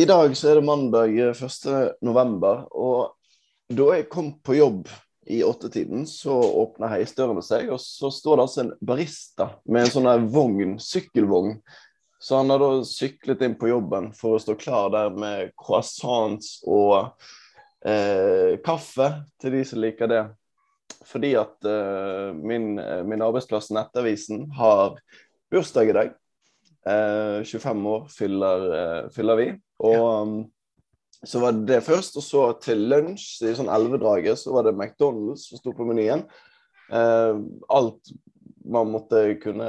I dag så er det mandag 1. november, og da jeg kom på jobb i åttetiden, så åpna heisdørene seg, og så står det altså en barista med en sånn vogn, sykkelvogn. Så han har da syklet inn på jobben for å stå klar der med croissants og eh, kaffe til de som liker det. Fordi at eh, min, min arbeidsplass, Nettavisen, har bursdag i dag. Eh, 25 år fyller, eh, fyller vi. Og. Um, så var det det først, og så til lunsj i sånn elvedraget så var det McDonald's som sto på menyen. Eh, alt man måtte kunne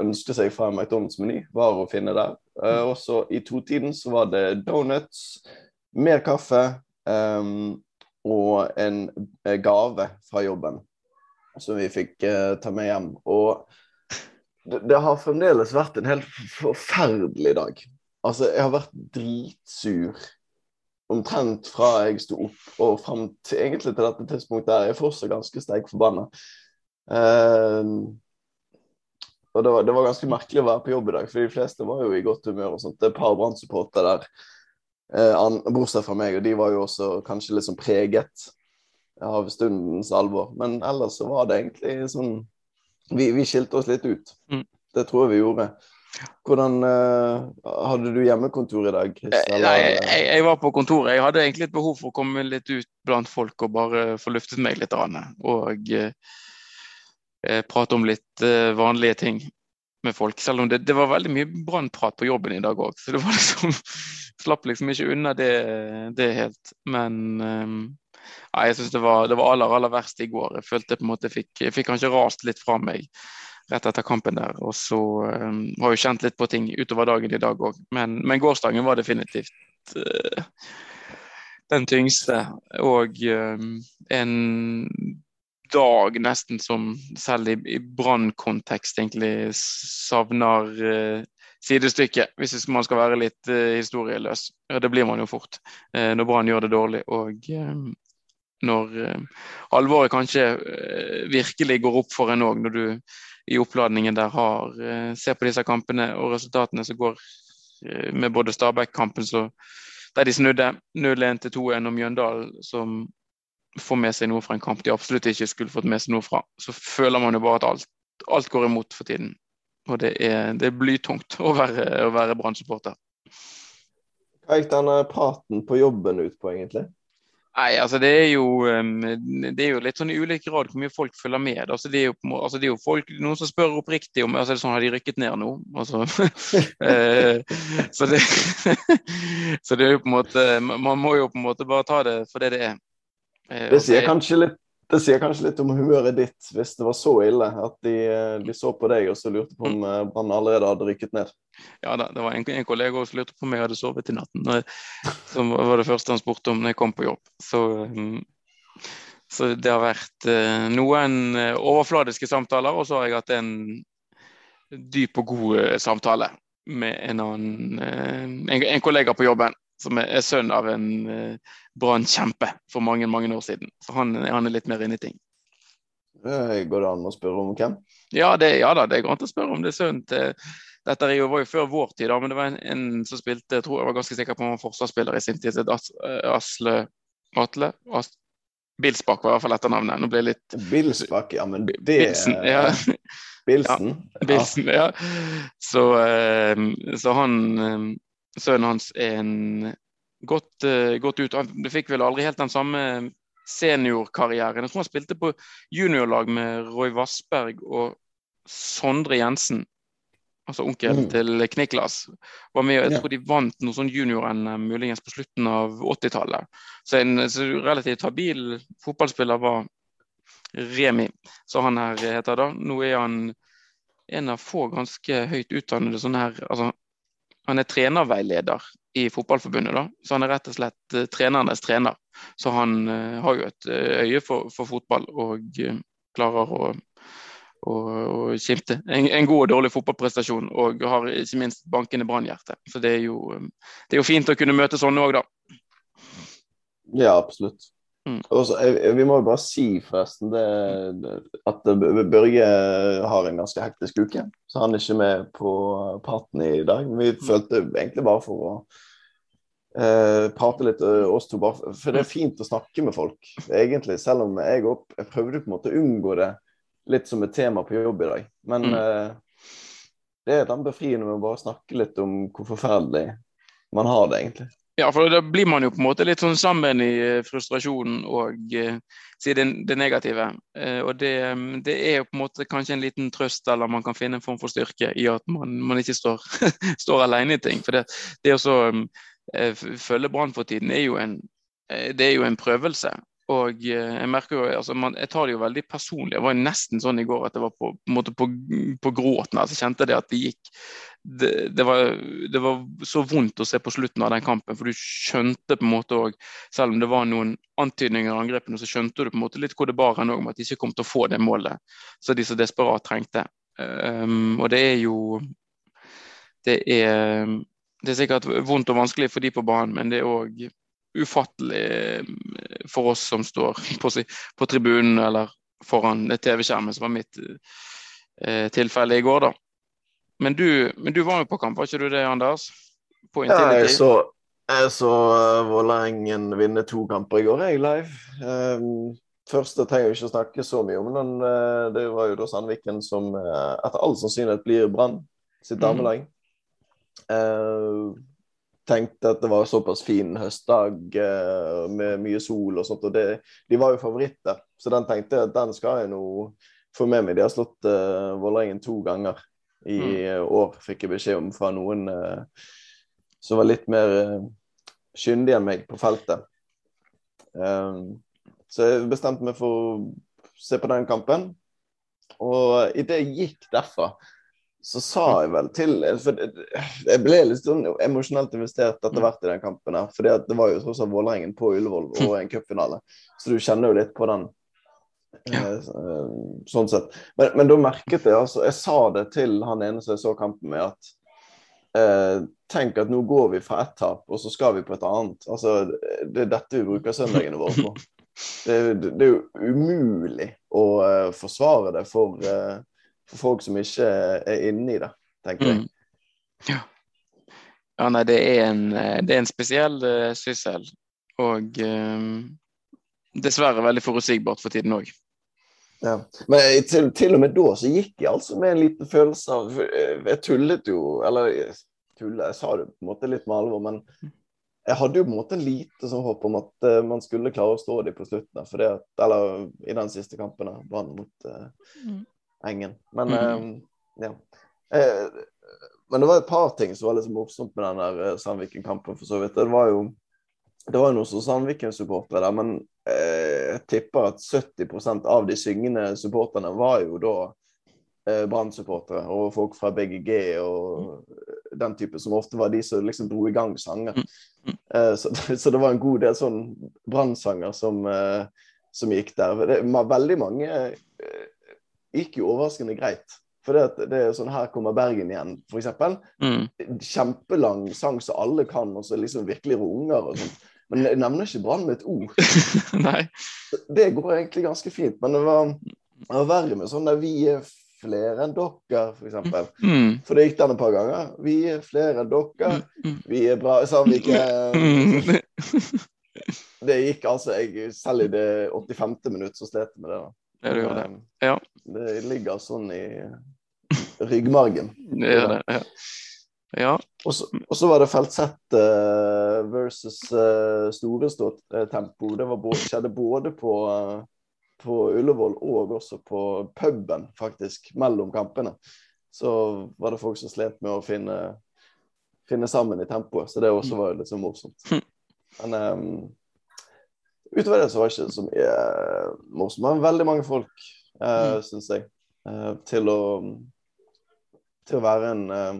ønske seg fra en McDonald's-meny, var å finne der. Eh, og så i totiden så var det donuts, mer kaffe um, og en eh, gave fra jobben som vi fikk uh, ta med hjem. Og det, det har fremdeles vært en helt forferdelig dag. Altså, jeg har vært dritsur omtrent fra jeg sto opp og fram til egentlig til dette tidspunktet. der, Jeg er fortsatt ganske sterk forbanna. Uh, og det var, det var, ganske merkelig å være på jobb i dag, for de fleste var jo i godt humør. og sånt. Det er et par brann der, uh, bortsett fra meg, og de var jo også kanskje litt sånn preget av stundens alvor. Men ellers så var det egentlig sånn Vi, vi skilte oss litt ut. Mm. Det tror jeg vi gjorde. Hvordan uh, Hadde du hjemmekontor i dag? Eh, Nei, jeg, jeg, var på kontoret. Jeg hadde egentlig et behov for å komme litt ut blant folk og bare få luftet meg litt. Og uh, prate om litt uh, vanlige ting med folk. Selv om det, det var veldig mye brannprat på jobben i dag òg. Så det var liksom Slapp liksom ikke unna det, det helt. Men um, nei, jeg syns det, det, var aller, aller verst i går. Jeg følte på en måte jeg fikk, jeg fikk kanskje rast litt fra meg rett etter kampen der. Og så um, har jo kjent litt på ting utover dagen i dag òg. Men, men, gårsdagen var definitivt uh, den tyngste. Og um, en dag nesten som selv i, i brannkontekst egentlig savner uh, sidestykke, hvis man skal være litt uh, historieløs. Det blir man jo fort når Brann gjør det dårlig. og um, når alvoret kanskje virkelig går opp for en òg, når du i oppladningen der har eh, ser på disse kampene og resultatene som går eh, med både Stabæk-kampen der de snudde 0-1 til 2-1 og Mjøndalen som får med seg noe fra en kamp de absolutt ikke skulle fått med seg noe fra, så føler man jo bare at alt, alt går imot for tiden. Og det er, det er blytungt å være, å være Brann-supporter. Hva gikk denne praten på jobben ut på, egentlig? Nei, altså det er, jo, det er jo litt sånn i ulik grad hvor mye folk følger med. Altså det, er jo, altså det er jo folk, noen som spør oppriktig om altså sånn, har de rykket ned nå. Altså, eh, så, det, så det er jo på en måte Man må jo på en måte bare ta det for det det er. Eh, det sier kanskje litt det sier kanskje litt om humøret ditt hvis det var så ille at de, de så på deg og så lurte på om mm. eh, Brann allerede hadde rykket ned. Ja da, det var en, en kollega som lurte på om jeg hadde sovet i natten. Som var det første han spurte om når jeg kom på jobb. Så, um, så det har vært uh, noen overfladiske samtaler, og så har jeg hatt en dyp og god samtale med en annen en, en kollega på jobben som er, sønn av en uh, brannkjempe for mange mange år siden. Så han, han er litt mer inne i ting. Går det an å spørre om hvem? Ja, det, ja da, det går an å spørre om det er sønnen til dette jo, var jo før vår tid, da, men det var en, en, som spilte jeg tror jeg var ganske sikker på han var forsvarsspiller i sin tid. As, Asle Atle? As, Bilsbakk var i hvert fall etternavnet. Nå ble litt Bilsbakk, ja, men det Bilsen, ja. Bilsen. Ja, Bilsen, ja. Så, så han sønnen hans er en godt, uh, godt ut. Han fikk vel aldri helt den samme seniorkarrieren. Jeg tror han spilte på juniorlag med Roy Vassberg og Sondre Jensen. Altså onkel mm. til Kniklas. Var med, jeg tror de vant noe sånn junior-NM muligens på slutten av 80-tallet. Så en så relativt habil fotballspiller var Remi, som han her heter da. Nå er han en av få ganske høyt utdannede sånne her altså, han er trenerveileder i Fotballforbundet, da. Så han er rett og slett uh, trenernes trener. Så han uh, har jo et uh, øye for, for, fotball og klarer å, skimte en, en, god og dårlig fotballprestasjon. Og har ikke minst bankende brannhjerte. Så det er, jo, det er jo fint å kunne møte sånne òg, da. Ja, absolutt. Mm. Også, vi må jo bare si forresten det, at Børge har en ganske hektisk uke. Så han er ikke med på praten i dag. Vi mm. følte egentlig bare for å eh, prate litt eh, oss to, bare, for det er fint å snakke med folk, egentlig. Selv om jeg, opp, jeg prøvde på en måte å unngå det litt som et tema på jobb i dag. Men Mm. eh, det er den befriende med å bare snakke litt om hvor forferdelig man har det, egentlig. Ja, for da blir man jo på en måte litt sånn sammen i eh, frustrasjonen og eh, si det, det negative. Eh, og det, mm, det er jo på en måte kanskje en liten trøst, eller man kan finne en form for styrke i at man, man ikke står, står alene i ting. For det, det å mm, følge Brann for tiden er jo en, det er jo en prøvelse. Og eh, jeg merker jo, altså man, jeg tar det jo veldig personlig. Det var nesten sånn i går at det var på, på, på, på gråten. altså Jeg kjente det at det gikk det, det, var, det var så vondt å se på slutten av den kampen, for du skjønte på en måte òg, selv om det var noen antydninger i angrepene, så skjønte du på en måte litt hvor det bar hen òg, med at de ikke kom til å få det målet som de så desperat trengte. Um, og det er jo det er, det er sikkert vondt og vanskelig for de på banen, men det er òg ufattelig eh, for oss som står på, på tribunen eller foran TV-skjermen, som var mitt eh, tilfelle i går, da. Men du, men du var jo på kamp, var ikke du det, Anders? På Ja, jeg så, jeg så uh, Vålerengen vinne to kamper i går, jeg, live. Um, første trenger jeg ikke å snakke så mye om, men uh, det var jo da Sandviken som uh, etter all sannsynlighet blir Brann sitt Mhm. damelag. Uh, tenkte at det var såpass fin høstdag uh, med mye sol og sånt, og det, de var jo favoritter. Så den tenkte jeg at den skal jeg nå få med meg. De har slått uh, Vålerengen to ganger i mm. år, fikk jeg beskjed om fra noen uh, som var litt mer uh, kyndig enn meg på feltet. Um, så jeg bestemte meg for å se på den kampen. Og idet jeg gikk derfra, så sa jeg vel til For jeg ble litt sånn emosjonelt investert etter hvert i den kampen. her, fordi at det var jo tross alt Vålerengen på Ullevål og en cupfinale. Så du kjenner jo litt på den. eh, eh, Sånn sett. Men, men da merket jeg altså Jeg sa det til han ene som jeg så kampen med, at eh, tenk at nå går vi fra ett tap, og så skal vi på et annet. Altså, det er dette vi bruker søndagene våre på. Det, det, det er jo umulig å uh, forsvare det for, eh, for folk som ikke er inne i det, tenker jeg. Mm. Ja. ja, nei, det er en, eh, det er en spesiell uh, syssel. Og um, dessverre veldig forutsigbart for tiden òg. Ja. Men til, til og med da så gikk jeg altså med en liten følelse av eh, Jeg tullet jo, eller jeg tullet, jeg sa det på en måte litt med alvor, men jeg hadde jo på en måte en lite sånn håp om at uh, man skulle klare å stå dem på slutten. For det at, eller i den siste kampen, Brann mot uh, Mm. Engen. Men Mm. eh, ja. Eh, men det var et par ting som var litt morsomt med den der eh, Sandviken-kampen, for så vidt. Det var jo det var jo noen Sandviken-supportere der, men eh, jeg tipper at 70% av de syngende supporterne var jo da eh, Brann-supportere og folk fra BGG og den type, som ofte var de som liksom dro i gang sanger. Mm. Eh, så, så det var en god del sånn Brann-sanger som, eh, som gikk der. Det, var veldig mange gikk jo overraskende greit. For det, det er sånn Her kommer Bergen igjen, f.eks Mm. kjempelang sang som alle kan, og så liksom virkelig runger og sånt. Men jeg nevner ikke Brann med et ord. Nei. Det går egentlig ganske fint. Men det var, det var verre med sånn der vi er flere enn dere, f.eks. Mm. For det gikk den et par ganger. Vi er flere enn dere. Mm. Vi er bra Sandviken. Mm. Det gikk altså jeg, Selv i det 85. minutt så slet jeg med det. da. Ja, det gjør det. Ja. Det ligger sånn i ryggmargen. Det gjør det. Ja. ja. Og så, var det Feltsett uh, versus uh, Storestå-tempo. Det var både, skjedde både på, uh, på Ullevål og også på puben, faktisk, mellom kampene. Så var det folk som slet med å finne, finne sammen i tempoet, så det også var litt så morsomt. Men eh, utover det så var det ikke så mye eh, morsomt. Men veldig mange folk, uh, Mm. syns jeg, uh, til å til å være en, eh,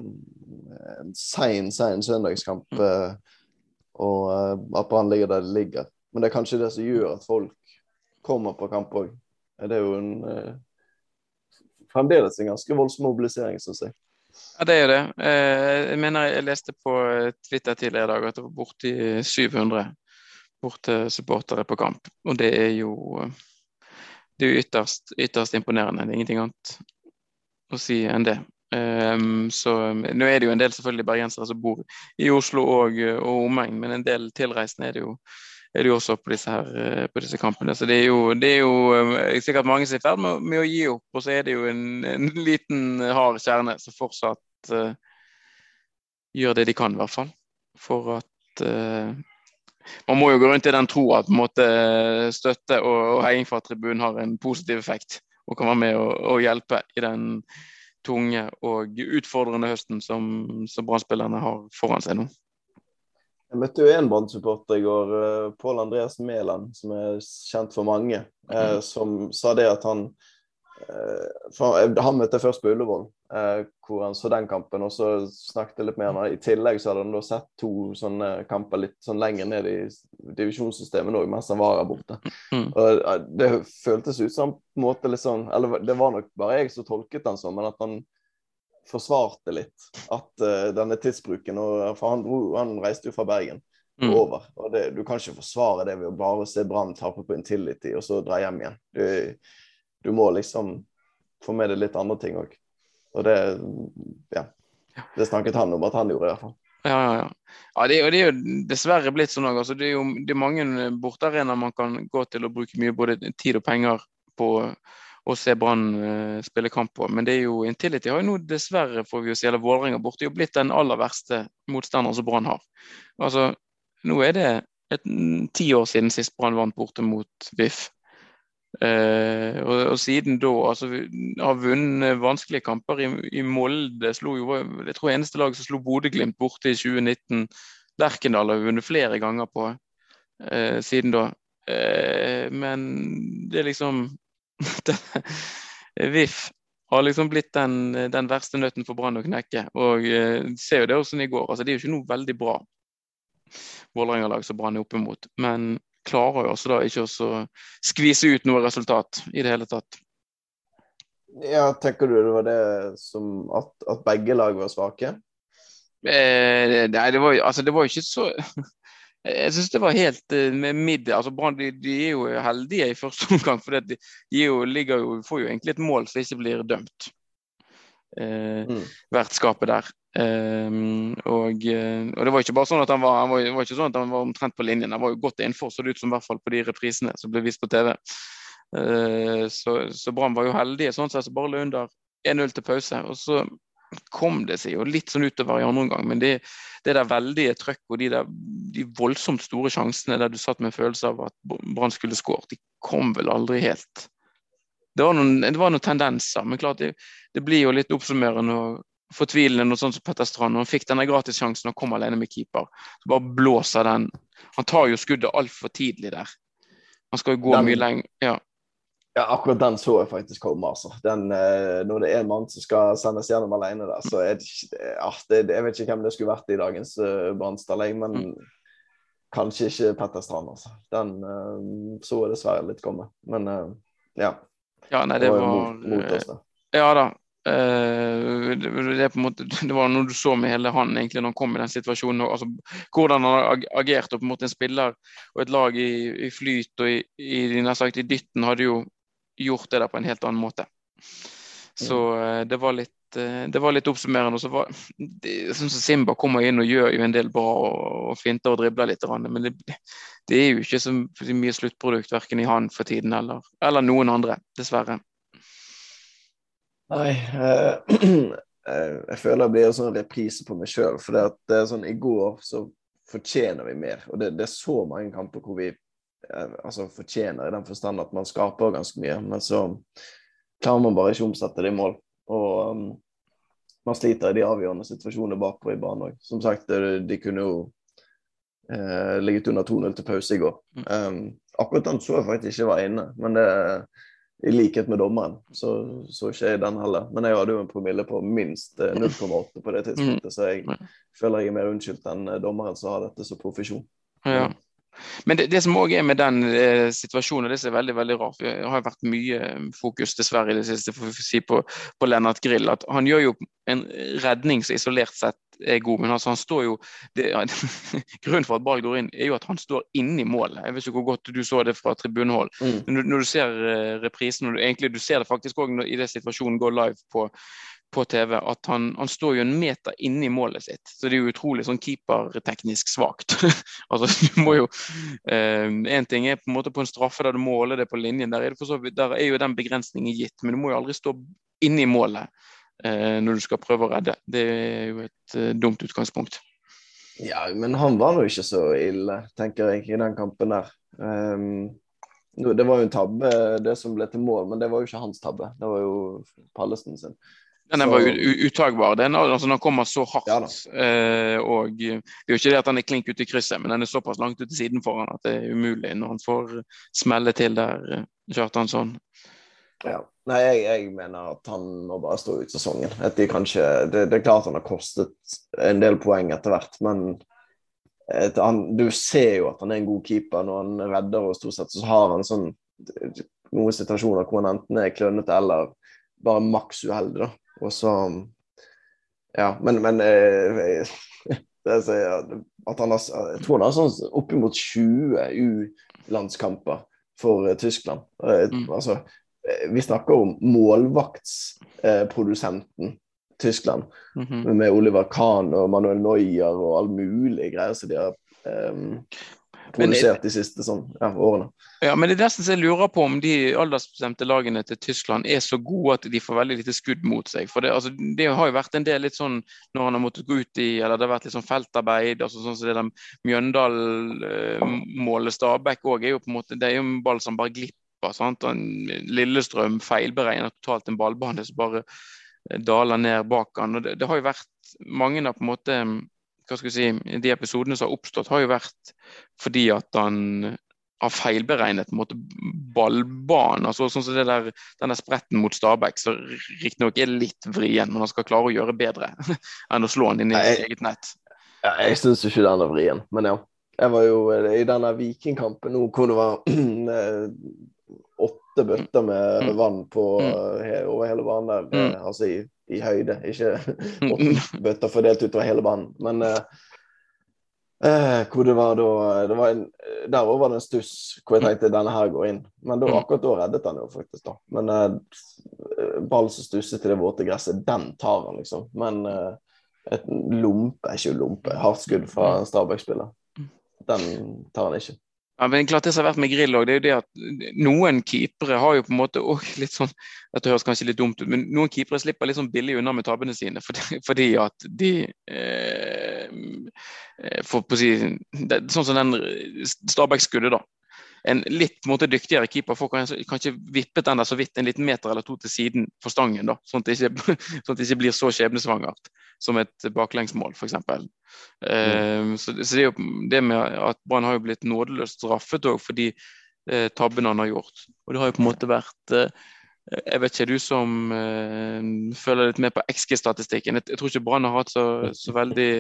en sein, sein søndagskamp. Eh, og at Brann ligger der det ligger. Men det er kanskje det som gjør at folk kommer på kamp òg. Det er jo en fremdeles en ganske voldsom mobilisering, syns jeg. Ja, det er jo det. Jeg mener jeg leste på Twitter tidligere i dag at det var borti 700 bortesupportere på kamp. Og det er jo det er ytterst, ytterst imponerende. Det er ingenting annet å si enn det. Um, så Nå er det jo en del selvfølgelig bergensere som bor i Oslo og, og omegn, men en del tilreisende er det jo, er det jo også på disse, her, på disse kampene. Så det er jo, det er jo sikkert mange som er i ferd med, med, å gi opp. Og så er det jo en, en liten hard kjerne som fortsatt uh, gjør det de kan, i hvert fall. For at uh, man må jo gå rundt i den tro at måte, støtte og, og heiing fra tribunen har en positiv effekt og kan være med å og hjelpe i den tunge og utfordrende høsten som, som brann har foran seg nå. Jeg møtte jo en brann i går, eh, Pål Andreas Mæland, som er kjent for mange, eh, mm. som sa det at han han møtte jeg først på Ullevål, eh, hvor han så den kampen. Og så snakket jeg litt med han. I tillegg så hadde han da sett to sånne kamper litt sånn lenger ned i divisjonssystemet òg, mens han var her borte. Mm. Og eh, Det føltes ut som på en måte litt sånn Eller det var nok bare jeg som tolket den sånn, men at han forsvarte litt at uh, denne tidsbruken og, For han, han reiste jo fra Bergen. Mm. over. Og det, Du kan ikke forsvare det ved å bare se Brann tape på Intility og så dra hjem igjen. Du, du må liksom få med deg litt andre ting òg. Og det ja. Det snakket han om at han gjorde, i hvert fall. Ja, ja, ja. ja det, det, er jo dessverre blitt sånn. Altså, det er jo det er mange bortearenaer man kan gå til og bruke mye både tid og penger på å se Brann uh, spille kamp på. Men det er jo Intility har jo nå dessverre, får vi jo si, eller Vålerenga borte, jo blitt den aller verste motstanderen som Brann har. Altså, nå er det et, ti år siden sist Brann vant borte mot VIF. Eh, og, og, siden da altså, har vunnet vanskelige kamper i, i Molde. Slo jo, jeg tror eneste lag som slo Bodø-Glimt borte i 2019. Lerkendal har vunnet flere ganger på eh, siden da. Eh, men det er liksom VIF har liksom blitt den, den verste nøtten for Brann å knekke. Og eh, ser jo det også i går. altså Det er jo ikke noe veldig bra Vålerenga-lag som Brann er oppe. Men klarer jo også da ikke å skvise ut noe resultat i det hele tatt. Ja, Tenker du det var det som at, at begge lag var svake? Eh, nei, det var, altså, jo ikke så Jeg syns det var helt uh, med midd. Altså, de, de, er jo heldige i første omgang, for de, de jo, jo, får jo egentlig et mål som ikke blir dømt. Eh, mm. Vertskapet der. Um, og, eh, og, det var ikke bare sånn at han var, han var, var ikke sånn at han var omtrent på linjen. Han var jo godt innenfor, så det ut som i hvert fall på de reprisene som ble vist på TV. Uh, så, så Brann var jo heldige sånn sett, så bare lå under 1-0 til pause. Og så kom det seg jo litt sånn utover i andre omgang, men det, det der veldige trøkk og de, der, de voldsomt store sjansene der du satt med en følelse av at Brann skulle skåret, de kom vel aldri helt. Det var noen, det var noen tendenser, men klart det, det blir jo litt oppsummerende fortvilende sånt som Petter Strand. Når han fikk denne gratissjansen og kom alene med keeper, så bare blåser den. Han tar jo skuddet altfor tidlig der. Han skal jo gå den, mye lenger. Ja. ja. akkurat den så jeg faktisk komme. altså. Den, eh, når det er en mann som skal sendes gjennom alene der, så er det, ja, det, Jeg vet ikke hvem det skulle vært i dagens uh, Brannstall, men mm. kanskje ikke Petter Strand. altså. Den uh, så jeg dessverre litt komme. Men uh, ja. Ja, nei, det var, mot, mot oss, Ja da. Uh, det, det, måte, det, var noe du så med hele han egentlig når han kom i den situasjonen. Altså, hvordan han agerte opp mot en spiller og et lag i, i flyt og i, i, sagt, i, dytten hadde jo gjort det der på en helt annen måte. Så uh, det var litt uh, det var litt oppsummerende. og så var sånn som Simba kommer inn og gjør jo en del bra og, og finter og dribler litt. Men det, det, er jo ikke så mye sluttprodukt verken i han for tiden eller, eller noen andre, dessverre. Nei, Uh, jeg føler det blir en sånn reprise på meg sjøl. For det, det er sånn i går så fortjener vi mer. Og det, det er så mange kamper hvor vi eh, altså fortjener i den forstand at man skaper ganske mye. Men så klarer man bare ikke omsette det i mål. Og um, man sliter i de avgjørende situasjonene bakpå i banen òg. Som sagt, de kunne jo eh, ligget under 2-0 til pause i går. Um, akkurat den så jeg faktisk ikke var inne, men det i likhet med dommeren, så så ikke jeg den heller. Men jeg hadde jo en promille på minst 0,8 eh, på det tidspunktet, så jeg føler jeg er mer unnskyldt enn eh, dommeren som har dette som profesjon. Ja. Men det, det som òg er med den eh, situasjonen, og det som er veldig veldig rart Det har vært mye fokus dessverre i det siste for å si på, på Lennart Grill. at Han gjør jo en redning som isolert sett er god, men altså han står jo det, Grunnen for at ball går inn, er jo at han står inni målet. Jeg vet ikke hvor godt du så det fra tribunehold. Mm. Når, når, du ser uh, reprisen, og du, egentlig du ser det faktisk òg i det situasjonen går live på, på TV at han, han, står jo en meter inni målet sitt. Så det er jo utrolig sånn keeperteknisk svakt. altså, du må jo Én eh, ting er på en måte på en straffe der du måler det på linjen. Der er, så, der er jo den begrensningen gitt. Men du må jo aldri stå inni målet eh, når du skal prøve å redde. Det er jo et eh, dumt utgangspunkt. Ja, men han var jo ikke så ille, tenker jeg, i den kampen der. Um, det var jo en tabbe, det som ble til mål, men det var jo ikke hans tabbe. Det var jo Pallesen sin. Den er bare uttagbar. Den, altså, den kommer så hardt. Ja, eh, og Det er jo ikke det at den er klink ute i krysset, men den er såpass langt ute siden foran at det er umulig når han får smelle til der, eh, Kjartansson. Ja. Nei, jeg, jeg, mener at han må bare stå ut sesongen. De kanskje, det, det, er klart han har kostet en del poeng etter hvert, men et, han, du ser jo at han er en god keeper når han redder, og stort sett så har han sånn noen situasjoner hvor han enten er klønete eller bare maks uheldig. Og så Ja, men, men jeg, det sier at han har, Jeg tror han har sånn oppimot 20 U-landskamper for uh, Tyskland. Uh, mm. Altså, vi snakker om målvaktsprodusenten Tyskland. Mm -hmm. Med Oliver Kahn og Manuel Neuer og all mulig greier som de har um, produsert de siste sånn, ja, årene. Ja, men det er nesten så jeg lurer på om de aldersbestemte lagene til Tyskland er så gode at de får veldig lite skudd mot seg. For det, altså, det har jo vært en del litt sånn når han har måttet gå ut i Eller det har vært litt sånn feltarbeid. altså sånn som det der Mjøndal-målet Stabæk òg er jo på en måte Det er jo en ball som bare glipper. sant? Lillestrøm feilberegner totalt en ballbane som bare eh, daler ned bak han. og det, det har jo vært mange av på en måte hva skal vi si, de episodene som har oppstått, har jo vært fordi at han har feilberegnet på en måte ballbanen. altså sånn som det der, Denne spretten mot Stabæk, som riktignok er litt vrien, men han skal klare å gjøre bedre enn å slå han inn i sitt eget nett. Ja, jeg syns ikke den er vrien, men ja. Jeg var jo i denne Vikingkampen nå hvor det var åtte bøtter med mm. vann på, mm. over hele banen der. Mm. Altså i i høyde, ikke åtte bøtter fordelt utover hele banen. Men eh, eh, hvor det var da det var en, Der òg var det en stuss hvor jeg tenkte denne her går inn. Men da, akkurat da reddet han jo faktisk, da. Men eh, ball som stusser til det våte gresset, den tar han, liksom. Men eh, et lompe, ikke lompe, hardt skudd fra Stabæk-spiller, den tar han ikke. Ja, men klart Det som har vært med grill også, det er jo det at noen keepere har jo på en måte også litt sånn Dette høres kanskje litt dumt ut, men noen keepere slipper litt sånn billig unna med tabbene sine fordi, fordi at de eh, eh får på å si det, Sånn som den Stabæk-skuddet, da en litt måte dyktigere keeper får kanskje, vippet den der så vidt en liten meter eller to til siden for stangen. da, Sånn at det ikke, sånn at det ikke blir så skjebnesvangert som et baklengsmål, f.eks. Mm. Uh, så, så, det er jo det med at Brann har jo blitt nådeløst straffet òg for de uh, tabbene han har gjort. Og det har jo på en måte vært uh, jeg vet ikke, du som uh, følger litt med på XG-statistikken. Jeg, jeg, tror ikke Brann har hatt så, så, veldig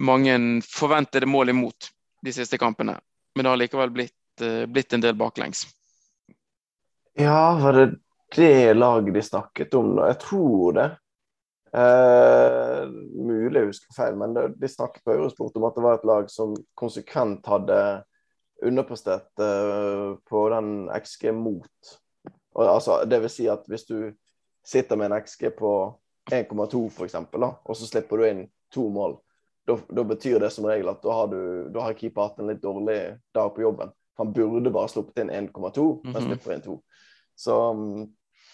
mange forventede mål imot de siste kampene. Men det har likevel blitt blitt en del baklengs. Ja, var det det laget de snakket om? Jeg tror det. Eh, mulig jeg husker feil, men det, de snakket på Eurosport om at det var et lag som konsekvent hadde underprestert eh, på den XG mot. Og, altså, det vil si at hvis du sitter med en XG på 1,2 f.eks., og så slipper du inn to mål, da betyr det som regel at da har, du, har keeper hatt en litt dårlig dag på jobben. Han burde bare sluppet inn 1,2, men mhm. slipper inn 2. Så um,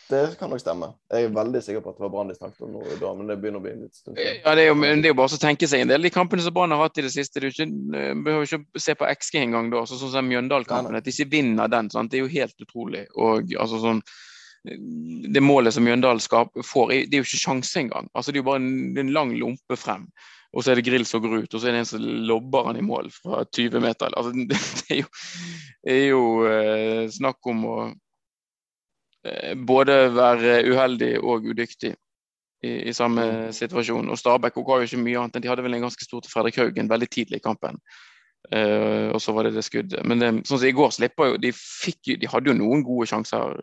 det kan nok stemme. Jeg er veldig sikker på at det var Brann de snakket om nå men det begynner å bli en stund Ja, det er, jo, det er jo bare å tenke seg en del. De kampene som Brann har hatt i det siste, du ikke, eh, behøver ikke se på XG engang da. Sånn som Mjøndalen-kampen, at de ikke vinner den. Sant? Det er jo helt utrolig. Og altså sånn det målet som Mjøndalen får, det er jo ikke sjanse engang. Altså, det er jo bare en, en lang lompe frem og så er det grill som går ut, og så er det en som lobber han i mål fra 20 meter. Altså, det er jo, er jo eh, snakk om å eh, både være uheldig og udyktig i, i samme mm. situasjon. Og Stabæk ga jo ikke mye annet enn de hadde vel en ganske stor til Fredrik Haugen veldig tidlig i kampen. Uh, og så var det det skuddet. Men det, sånn som i går slipper jo de, fikk, de hadde jo noen gode sjanser,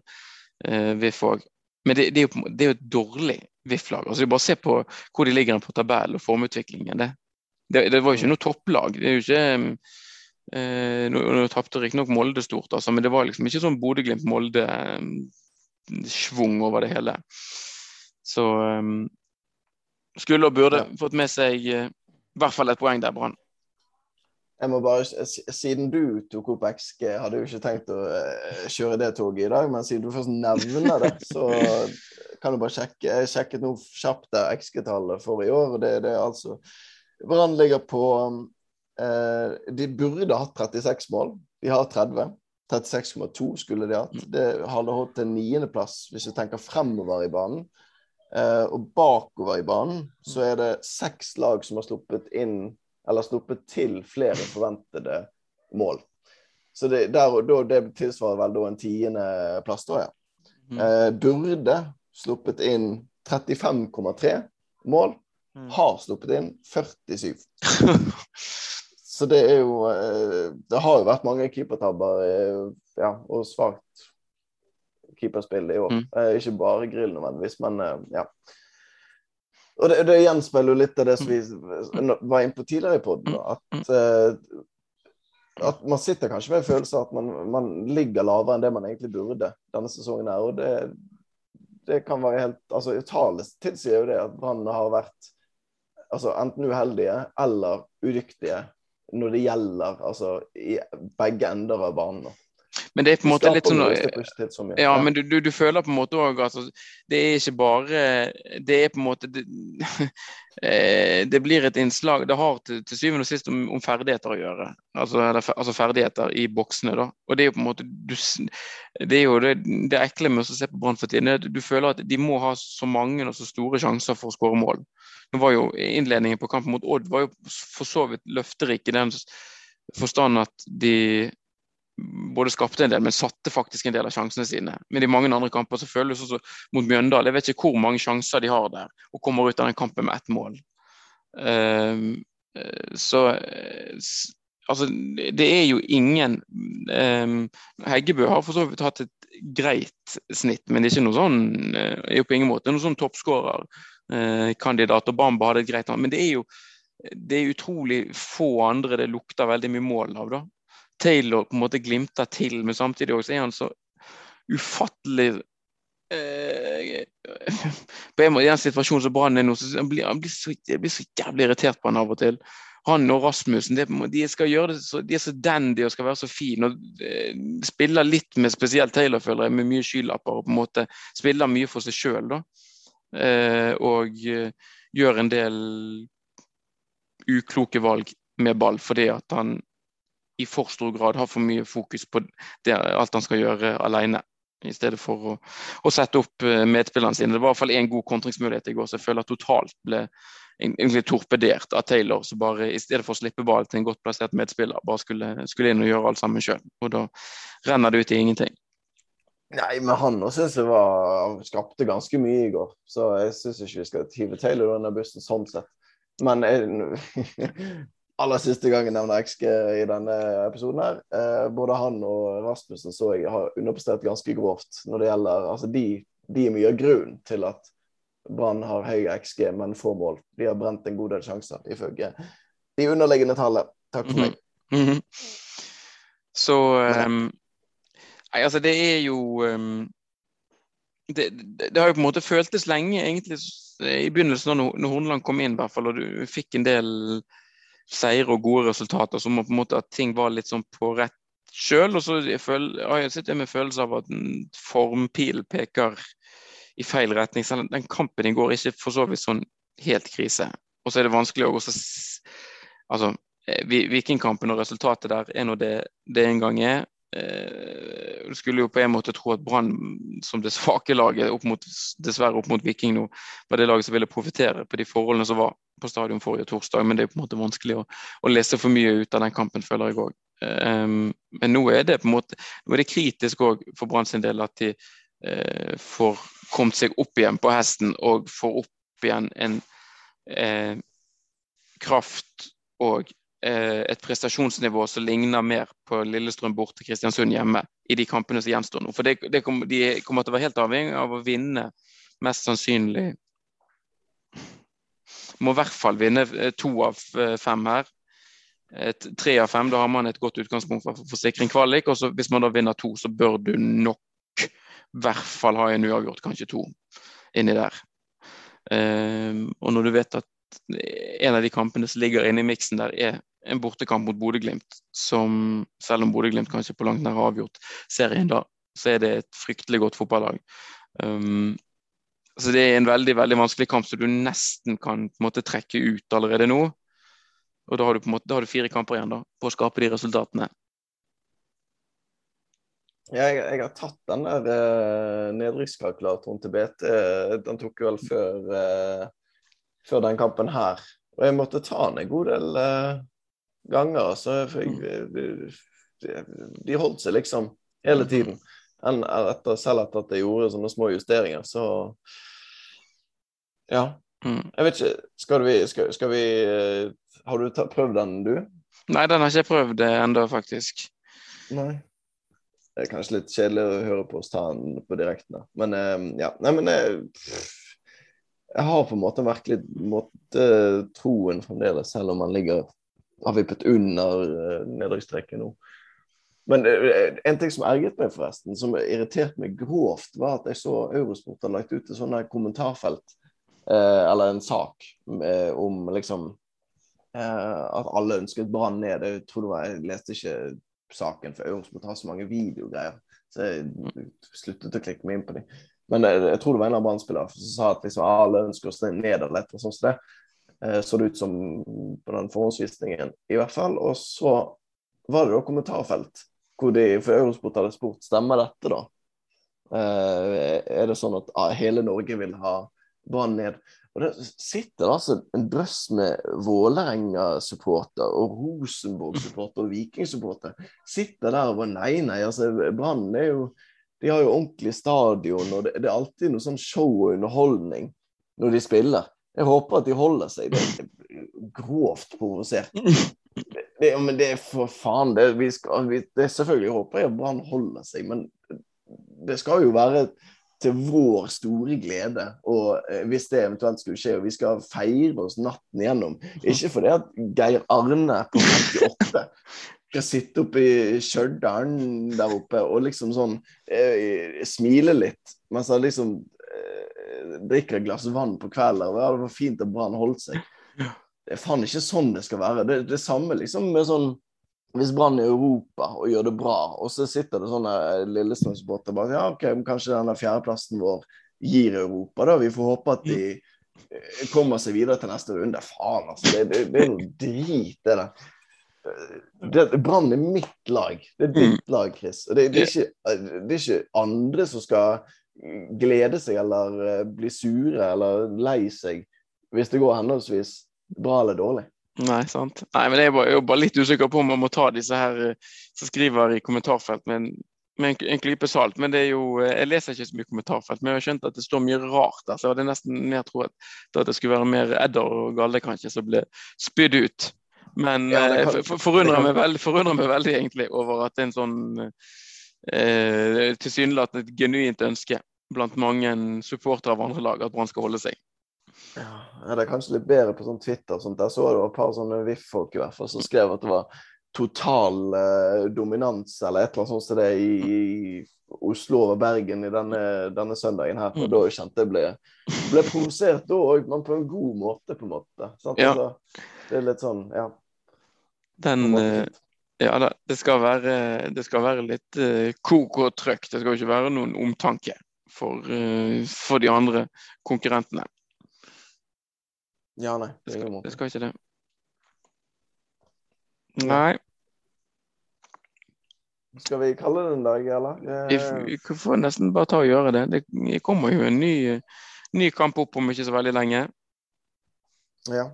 uh, VIF òg. Men det, det, er jo, det, er jo, et dårlig VIF-lag. Altså, bare se på hvor de ligger på tabellen og formutviklingen. Det, det, var jo ikke noe topplag. Det er jo ikke eh, Nå, nå tapte riktignok Molde stort, altså, men det var liksom ikke sånn Bodø-Glimt-Molde-schwung over det hele. Så um, skulle og burde fått med seg uh, i hvert fall et poeng der, Brann. Jeg må bare, Siden du tok opp XG, hadde jo ikke tenkt å uh, kjøre det toget i dag, men siden du først nevner det, så kan du bare sjekke. Jeg sjekket nå kjapt det XG-tallet for i år. det, det er altså Brann ligger på eh, De burde hatt 36 mål. De har 30. 36,2 skulle de hatt. Det hadde holdt til niendeplass hvis du tenker fremover i banen. Eh, og bakover i banen så er det seks lag som har sluppet inn eller sluppet til flere forventede mål. Så det, der, da, det tilsvarer vel da en tiendeplass, da, ja. Mm. Eh, burde sluppet inn 35,3 mål. Mm. Har sluppet inn 47. Så det er jo eh, Det har jo vært mange keepertabber eh, ja, og svakt keeperspill i år. Mm. Eh, ikke bare grill nødvendigvis, men ja. Og det, det gjenspeiler jo litt av det som vi var inne på tidligere i poden. At, uh, at, man sitter kanskje med en følelse av at man, man, ligger lavere enn det man egentlig burde denne sesongen. her, og det, det kan være helt altså Tallet tilsier jo det at Brann har vært altså enten uheldige eller udyktige når det gjelder altså i begge ender av banen. Men det er på en måte litt sånn Ja, men du, du, du føler på en måte òg at altså, det er ikke bare Det er på en måte Det, eh, det blir et innslag Det har til, til syvende og sist om, om, ferdigheter å gjøre. Altså, altså, ferdigheter i boksene, da. Og det er jo på en måte du, Det er jo det, det ekle med å se på Brann for tiden. Du føler at de må ha så mange og så store sjanser for å skåre mål. Nå var jo Innledningen på kampen mot Odd var jo for så vidt løfterik i den forstand at de både skapte en del, men satte faktisk en del av sjansene sine. Men i mange andre kamper så føles det også mot Mjøndalen. Jeg vet ikke hvor mange sjanser de har der, og kommer ut av den kampen med ett mål. Uh, så uh, altså, det er jo ingen um, Heggebø har for så vidt hatt et greit snitt, men det er ikke noe sånn uh, er jo på ingen måte noen sånn toppskårerkandidat. og Bamba hadde et greit Men det er jo det er utrolig få andre det lukter veldig mye mål av. da. Taylor på en måte glimter til, men samtidig også er han så ufattelig eh, på en måte I den situasjonen som Brann er nå, så blir, han blir så, jeg blir så jævlig irritert på han av og til. Han og Rasmussen det, de, skal gjøre det så, de er så dandy og skal være så fine. og eh, Spiller litt med spesielt Taylor, føler jeg, med mye skylapper. og på en måte Spiller mye for seg sjøl. Eh, og eh, gjør en del ukloke valg med ball fordi at han i for stor grad har for mye fokus på det, alt han skal gjøre alene. I stedet for å, å sette opp eh, medspillerne sine. Det var i hvert fall én god kontringsmulighet i går så jeg føler totalt ble egentlig torpedert av Taylor. som bare I stedet for å slippe ball til en godt plassert medspiller, bare skulle, skulle inn og gjøre alt sammen sjøl. Og da renner det ut i ingenting. Nei, men han òg syns jeg var, skapte ganske mye i går. Så jeg syns ikke vi skal hive Taylor under bussen sånn sett. Men jeg, aller siste gang jeg nevner XG i denne episoden her. Eh, både han og Rasmussen så jeg har underprestert ganske grovt når det gjelder altså de, de er mye av grunnen til at Brann har høy XG, men få mål. De har brent en god del sjanser, ifølge de underliggende tallene. Takk for meg. Mm -hmm. Så um, Nei, altså, det er jo um, det, det, det, har jo på en måte føltes lenge, egentlig, i begynnelsen, når, når Horneland kom inn, i hvert fall, og du fikk en del seire og gode resultater, så må på en måte at ting var litt sånn på rett sjøl. Og så har jeg sitter med følelse av at formpilen peker i feil retning. Selv den kampen i går ikke for så vidt sånn helt krise. Og så er det vanskelig å også Altså, eh, Vikingkampen og resultatet der er nå det det en gang er. Eh, du skulle jo på en måte tro at Brann som det svake laget, opp mot, dessverre opp mot Viking nå, var det laget som ville profitere på de forholdene som var på stadion forrige torsdag, men det er på en måte vanskelig å, å lese for mye ut av den kampen, føler jeg òg. Um, ehm, men nå er det på en måte nå er det kritisk òg for Brann sin del at de uh, får kommet seg opp igjen på hesten og får opp igjen en uh, kraft og et prestasjonsnivå som ligner mer på Lillestrøm borte Kristiansund hjemme i de kampene som gjenstår nå. For det, det kom, De kommer til å være helt avhengig av å vinne mest sannsynlig må i hvert fall vinne eh, to av eh, fem her. Et, tre av fem, da har man et godt utgangspunkt for, forsikring kvalik. Og så hvis man da vinner to, så bør du nok i hvert fall ha en uavgjort, kanskje to inni der. Um, og når du vet at en av de kampene som ligger inne i miksen der, er en bortekamp mot Bodø-Glimt, som selv om Bodø-Glimt kanskje på langt nær har avgjort serien da, så er det et fryktelig godt fotballag. Um, så det er en veldig veldig vanskelig kamp som du nesten kan på en måte trekke ut allerede nå. Og da har du på en måte, da har du fire kamper igjen da, på å skape de resultatene. Jeg, jeg, har tatt den der uh, nedrykkskalkulatoren til BT. Den tok jo vel før, uh, før den kampen her. Og jeg måtte ta den en god del uh, ganger. Så jeg, mm. de, de holdt seg liksom hele mm. tiden. En, etter, selv etter at jeg gjorde sånne små justeringer, så Ja. Mm. Jeg vet ikke Skal vi, skal, skal vi Har du prøvd den, du? Nei, den har ikke jeg prøvd ennå, faktisk. Nei. Det er kanskje litt kjedelig å høre på oss ta den på direkten. Men uh, ja. Nei, men uh, jeg har på en måte virkelig måtte, troen fremdeles, selv om han ligger har vippet under uh, nedrykksstreken nå. Men uh, en ting som erget meg, forresten, som irriterte meg grovt, var at jeg så Eurosport har lagt ut et sånt kommentarfelt, eller en sak, om liksom at alle ønsket Brann ned. Jeg tror det var, jeg leste ikke saken, for Eurosport har så mange videogreier. Så jeg sluttet å klikke meg inn på dem. Men jeg, jeg tror det var en av Brann-spillerne som sa at liksom, alle ønsker stå ned eller et sånt. Så det eh, så det ut som på den forhåndsvisningen, i hvert fall. Og så var det da kommentarfelt hvor de for Eurosport hadde spurt stemmer dette, da. Eh, er det sånn at ah, hele Norge vil ha Brann ned? Og Det sitter altså en drøss med Vålerenga-supporter og Rosenborg-supporter og Viking-supporter. Sitter der og bare Nei, nei, altså Brann er jo De har jo ordentlig stadion, og det, det, er alltid noe sånn show og underholdning når de spiller. Jeg håper at de holder seg. Det er grovt provosert. Det, men det er for faen det, vi skal, vi, det Selvfølgelig håper jeg at Brann holder seg, men det skal jo være til vår store glede. Og eh, hvis det eventuelt skulle skje, og vi skal feire oss natten igjennom Ikke fordi at Geir Arne på 58 skal sitte oppe i Stjørdal der oppe og liksom sånn eh, smile litt mens han liksom eh, drikker et glass vann på kvelden. Og ja, det var fint at Brann holdt seg. Det er faen ikke sånn det skal være. Det, det samme liksom med sånn hvis Brann i Europa og gjør det bra, og så sitter det sånne Lillestrøm-supportere bare ja, ok, kanskje denne fjerdeplassen vår gir Europa, da. Vi får håpe at de eh, kommer seg videre til neste runde. Faen, altså. Det, det, det er noe drit, det der. Det, Brann er mitt lag. Det er ditt mm. lag, Chris. Det, det, er ikke, det er ikke andre som skal glede seg eller eh, bli sure eller lei seg hvis det går henholdsvis bra eller dårlig. Nei, sant. Nei, men jeg er jo bare litt usikker på om man må ta disse her eh, som skriver i kommentarfelt med en, med en, en klype salt. Men det er jo eh, Jeg leser ikke så mye kommentarfelt, men jeg har skjønt at det står mye rart der. Så jeg hadde nesten mer troet at det skulle være mer edder og galle kanskje som ble spydd ut. Men ja, jeg eh, for, forundrer, meg veldig, forundrer meg veldig egentlig over at det er en sånn eh, tilsynelatende genuint ønske blant mange supportere av andre lag at Brann skal holde seg. Ja, det er kanskje litt bedre på sånn Twitter. Sånt. Der så det var et par sånne VIF-folk i hvert fall som skrev at det var total eh, dominans eller et eller annet sånt som det i, i Oslo over Bergen i denne, denne søndagen her. Og da da kjente jeg ble, ble provosert da òg, men på en god måte, på en måte. Ja. Altså, det er litt sånn, ja. Den eh, Ja da, det skal være, det skal være litt uh, kok og trøkk. Det skal ikke være noen omtanke for, uh, for de andre konkurrentene. Ja, nei. Det skal, det skal ikke det. Nei. Skal vi kalle det en dag, eller? Vi, vi får nesten bare ta og gjøre det. Det kommer jo en ny, ny kamp opp om ikke så veldig lenge. Ja.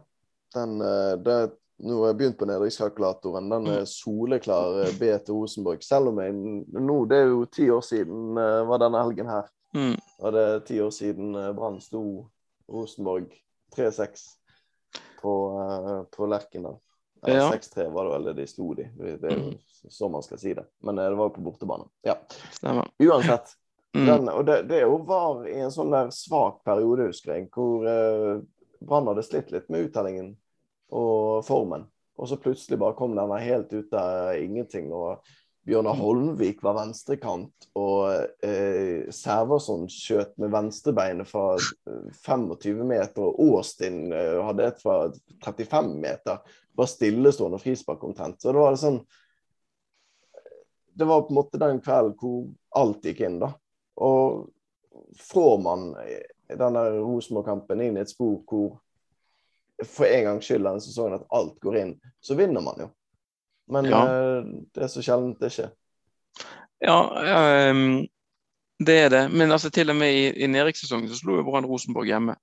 Den, eh, det, nå har jeg begynt på nedrykkskalkulatoren. Den er soleklar eh, B til Rosenborg. Selv om jeg nå, det er jo ti år siden uh, var denne helgen her. Mm. Og det er ti år siden Brann sto Rosenborg 3-6 på, uh, på Lerkendal. Eller ja. 6-3 var det vel de sto de. Det er jo så sånn man skal si det. Men uh, det var jo på bortebane. Ja. Stemmer. Uansett. Mm. Den, og det, det var i en sånn der svak periode, husker jeg, hvor uh, Brann hadde slitt litt med uttellingen og formen. Og så plutselig bare kom denne helt ut av ingenting. og Bjørnar Holmvik var venstrekant, og eh, Sæversson skjøt med venstrebeinet fra 25 meter, og Austin eh, hadde et fra 35 meter. Var stillestående frispark omtrent. Så det var sånn Det var på en måte den kvelden hvor alt gikk inn, da. Og får man denne Rosenborg-kampen inn i et spor hvor for en gangs skyld denne sesongen at alt går inn, så vinner man jo. Men Ja. eh, det er så sjelden det skjer. Ja, um, det er det. Men altså, til og med i, i nedrykkssesongen så slo jo Brann Rosenborg hjemme.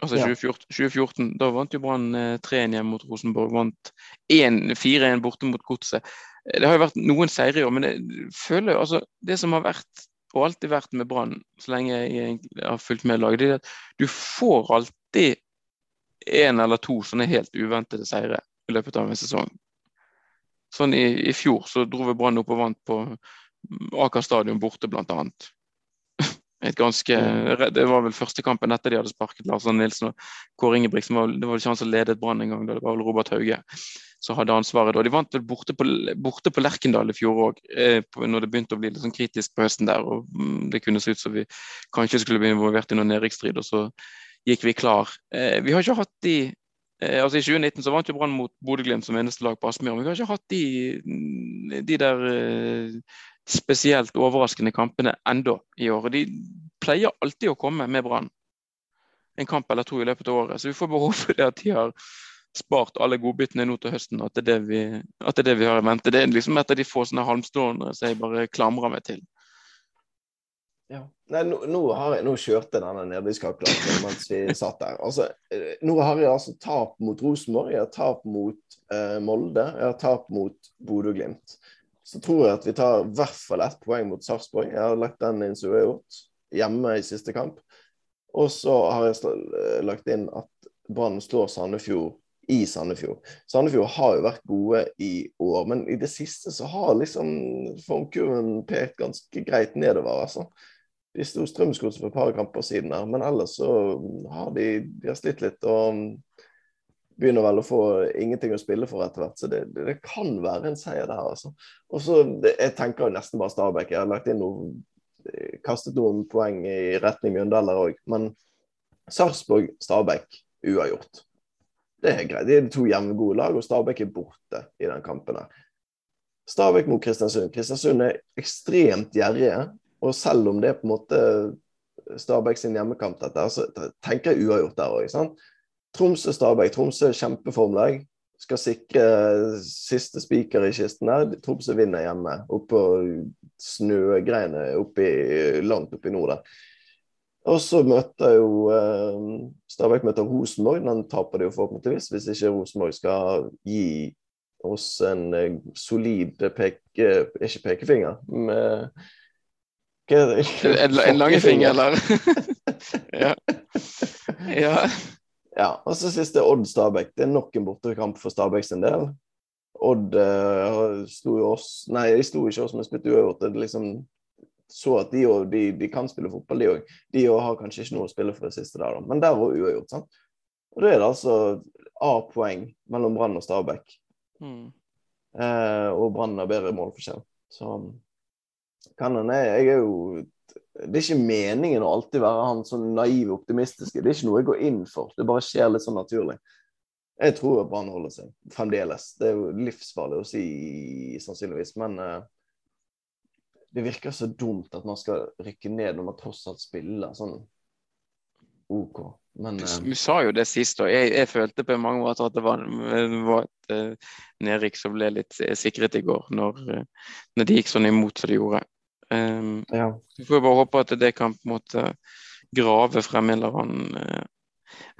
Altså Ja. 2014, 2014 da vant jo Brann eh, 3-1 hjemme mot Rosenborg. Vant 4-1 borte mot Godset. Eh, Det har jo vært noen seire i år, men jeg føler jo altså Det som har vært, og alltid vært med Brann, så lenge jeg har fulgt med laget, det er at du får alltid en eller to sånne helt uventede seire i løpet av en sesong. Sånn i, i fjor så dro vi Brann opp og vant på Aker stadion borte, blant annet. Ganske, Det var vel første kampen etter de hadde sparket Lars Arne Nilsen og Kåre Ingebrigtsen. Var, det var vel ikke han som ledet Brann engang, det var vel Robert Hauge som hadde ansvaret Og De vant vel borte på, borte på Lerkendal i fjor òg, eh, når det begynte å bli litt sånn kritisk på høsten der. og mm, Det kunne se ut som vi kanskje skulle bli involvert i noen nedrykksstrid, og så gikk vi klar. Eh, vi har ikke hatt de eh, altså I 2019 så vant jo Brann mot Bodø-Glimt som eneste lag på Aspmyr, men vi har ikke hatt de, mm, de der spesielt overraskende kampene enda i år. og De pleier alltid å komme med Brann en kamp eller to i løpet av året. Så vi får behov for det at de har spart alle godbitene nå til høsten, at det er det vi, det er det vi har i vente. Det er liksom et av de få sånne halmstående som jeg bare klamrer meg til. Ja. Nei, nå, nå, har jeg, nå kjørte denne nedrykkskalkulatoren mens vi satt der. Altså, eh, nå har jeg altså tap mot Rosenborg, jeg har tap mot eh, Molde, jeg har tap mot Bodø-Glimt. Så tror jeg at vi tar i hvert fall ett poeng mot Sarpsborg. Jeg har lagt den inn som uavgjort hjemme i siste kamp. Og så har jeg eh, lagt inn at Brann slår Sandefjord i Sandefjord. Sandefjord har jo vært gode i år, men i det siste så har liksom formkurven pekt ganske greit nedover. altså. De sto Strømsgodset for et par kamper siden her, men ellers så har de, de har slitt litt. og begynner vel å få ingenting å spille for etter hvert. Så det, det, det kan være en seier der, altså. Og så, Jeg tenker nesten bare Stabæk. Jeg har lagt inn noe, kastet noen poeng i retning Mjøndalen òg. Men Sarpsborg-Stabæk uavgjort. Det er greit. De er to jevngode lag, og Stabæk er borte i den kampen. her. Stabæk mot Kristiansund. Kristiansund er ekstremt gjerrige. Og selv om det er på en måte Stabæk sin hjemmekamp, dette, så tenker jeg uavgjort der òg. Tromsø-Stabæk. Tromsø er kjempeformlag. Skal sikre siste spiker i kisten der. Tromsø vinner hjemme. Oppå snøgreiene oppi, langt oppi nord der. Og så møter jo eh, Stabæk møter Rosenborg. Den taper de jo forhåpentligvis, hvis ikke Rosenborg skal gi oss en eh, solid peke... Ikke pekefinger, er det? En, en langefinger, eller? ja. ja. Ja, og så siste Odd Stabæk. Det er nok en bortekamp for Stabæk sin del. Odd uh, sto jo oss Nei, de sto ikke oss, men spilte uavgjort. Det liksom så at de, og, de, de kan spille fotball, de òg. De òg har kanskje ikke noe å spille for det siste der, da. men der var uavgjort. sant? Og da er det altså A-poeng mellom Brann og Stabæk. Mm. Uh, og Brann har bedre målforskjell. Så kan han Jeg er jo Det er ikke meningen å alltid være han sånn naiv optimistisk. Det er ikke noe jeg går inn for. Det bare skjer litt sånn naturlig. Jeg tror at Brann holder seg fremdeles. Det er jo livsfarlig å si, sannsynligvis. Men uh, det virker så dumt at man skal rykke ned når man tross alt spiller sånn OK. Men Du, eh, du sa jo det sist, og jeg, jeg følte på mange måter at det var, var et uh, nedrykk som ble litt eh, sikret i går, når, eh, når de gikk sånn imot som de gjorde. Um, ja. så får jeg bare håpe at det kan på en måte grave frem en eller annen uh,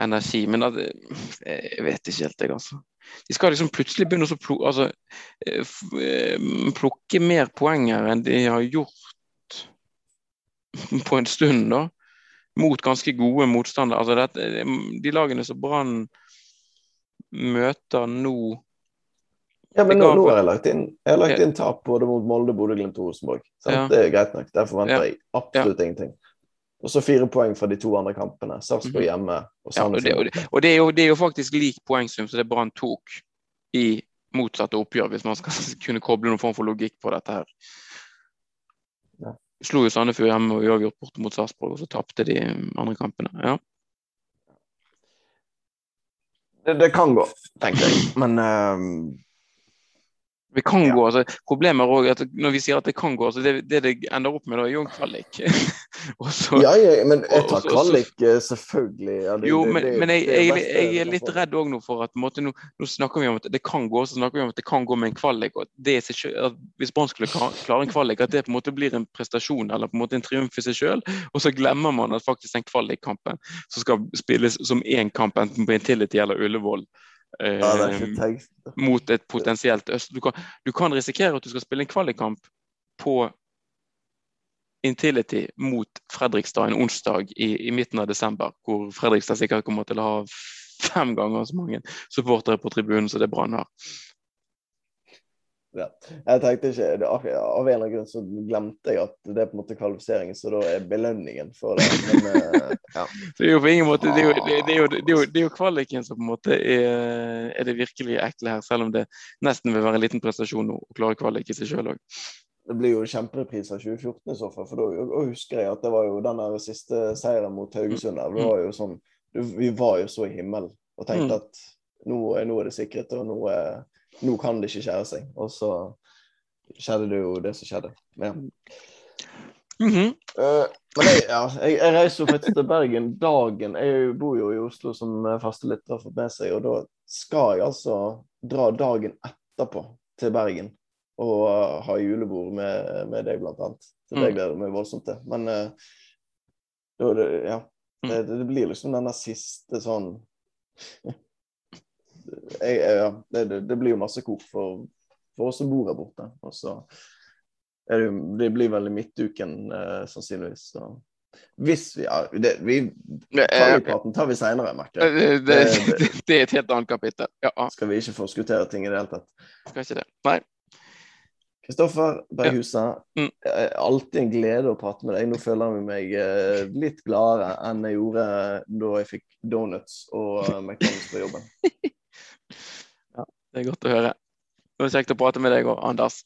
energi. Men at, eh, jeg vet ikke helt, jeg, altså. De skal liksom plutselig begynne å plu altså, eh, plukke mer poenger enn de har gjort på en stund, da. Mot ganske gode motstandere. Altså, dette, de lagene som Brann møter nå Ja, men nå, nå har jeg lagt inn Jeg har lagt inn tap både mot Molde, Bodø, Glimt og Rosenborg. Ja. Det er greit nok. Der forventer jeg absolutt ingenting. Og så fire poeng fra de to andre kampene. Sarpsborg Mhm. hjemme og ja, og, det, og, det, og det, er jo, det er jo faktisk lik poengsum som det Brann tok i motsatte oppgjør, hvis man skal kunne koble noen form for logikk på dette her. Ja. Slo jo Sandefjord hjemme og uavgjort borte mot Sarpsborg, og så tapte de andre kampene. Ja. Det, det kan gå, tenker jeg. Men ehm, Vi kan Ja. gå, altså Problemet er også at når vi sier at det kan gå, altså det det, det ender opp med, da, er jo en kvalik. også, ja, ja, men jeg tar kvalik, eh, selvfølgelig. Ja, det- jo, men, men jeg, jeg, best, jeg er litt redd òg nå for at måte, nå, nå snakker vi om at det kan gå, så snakker vi om at det kan gå med en kvalik. og det er at Hvis Brann skulle klare en kvalik, at det på en måte blir en prestasjon eller på en måte en triumf i seg sjøl. Og så glemmer man at faktisk den kvalikkampen som skal spilles som én kamp, enten på Intility eller Ullevål, eh, Ja, tenkt. mot et potensielt øst. Du kan, du kan risikere at du skal spille en kvalikkamp på Intility mot Fredrikstad en onsdag i, i midten av desember, hvor Fredrikstad sikkert kommer til å ha fem ganger så mange supportere på tribunen som det Brann har. Ja. Jeg tenkte ikke, Av en eller annen grunn så glemte jeg at det er på en måte kvalifiseringen, så da er belønningen for det. Men eh, ja. Så det er jo på ingen måte, det er jo, det, er jo, det er jo, det er jo kvaliken som på en måte er, er det virkelig ekle her, selv om det nesten vil være en liten prestasjon å klare kvalik i seg sjøl òg. Det blir jo kjemperepris av 2014 i så fall, for da husker jeg at det var jo den der siste seieren mot Haugesund der. Det var jo sånn, Vi var jo så i himmelen og tenkte Mm. at nå, nå er det sikret, og nå, er, nå kan det ikke skjære seg. Og så skjedde det jo det som skjedde. Ja. Mm -hmm. uh, men jeg, ja, jeg, jeg reiser jo faktisk til Bergen dagen Jeg bor jo i Oslo som faste lytter har fått med seg, og da skal jeg altså dra dagen etterpå til Bergen og uh, ha julebord med, med deg, blant annet. Så det Mm. gleder jeg meg voldsomt til. Men uh, det, ja, det, det blir liksom den der siste sånn jeg, ja, det, det, blir jo masse kok for, for oss som bor her borte. Og så er det, jo, det blir vel i midtuken, eh, sannsynligvis. Så. Hvis vi ja, det, vi, Kvalikpraten tar vi seinere, merker jeg. Det, det, Det- det, er et helt annet kapittel. Ja, Skal vi ikke forskuttere ting i det hele tatt. skal ikke det. Nei. Kristoffer Berghuset, Mm. eh, alltid en glede å prate med deg. Nå føler jeg meg eh, litt gladere enn jeg gjorde da jeg fikk donuts og eh, McDonald's på jobben. Det er godt å høre. Det var kjekt å prate med deg òg, Anders.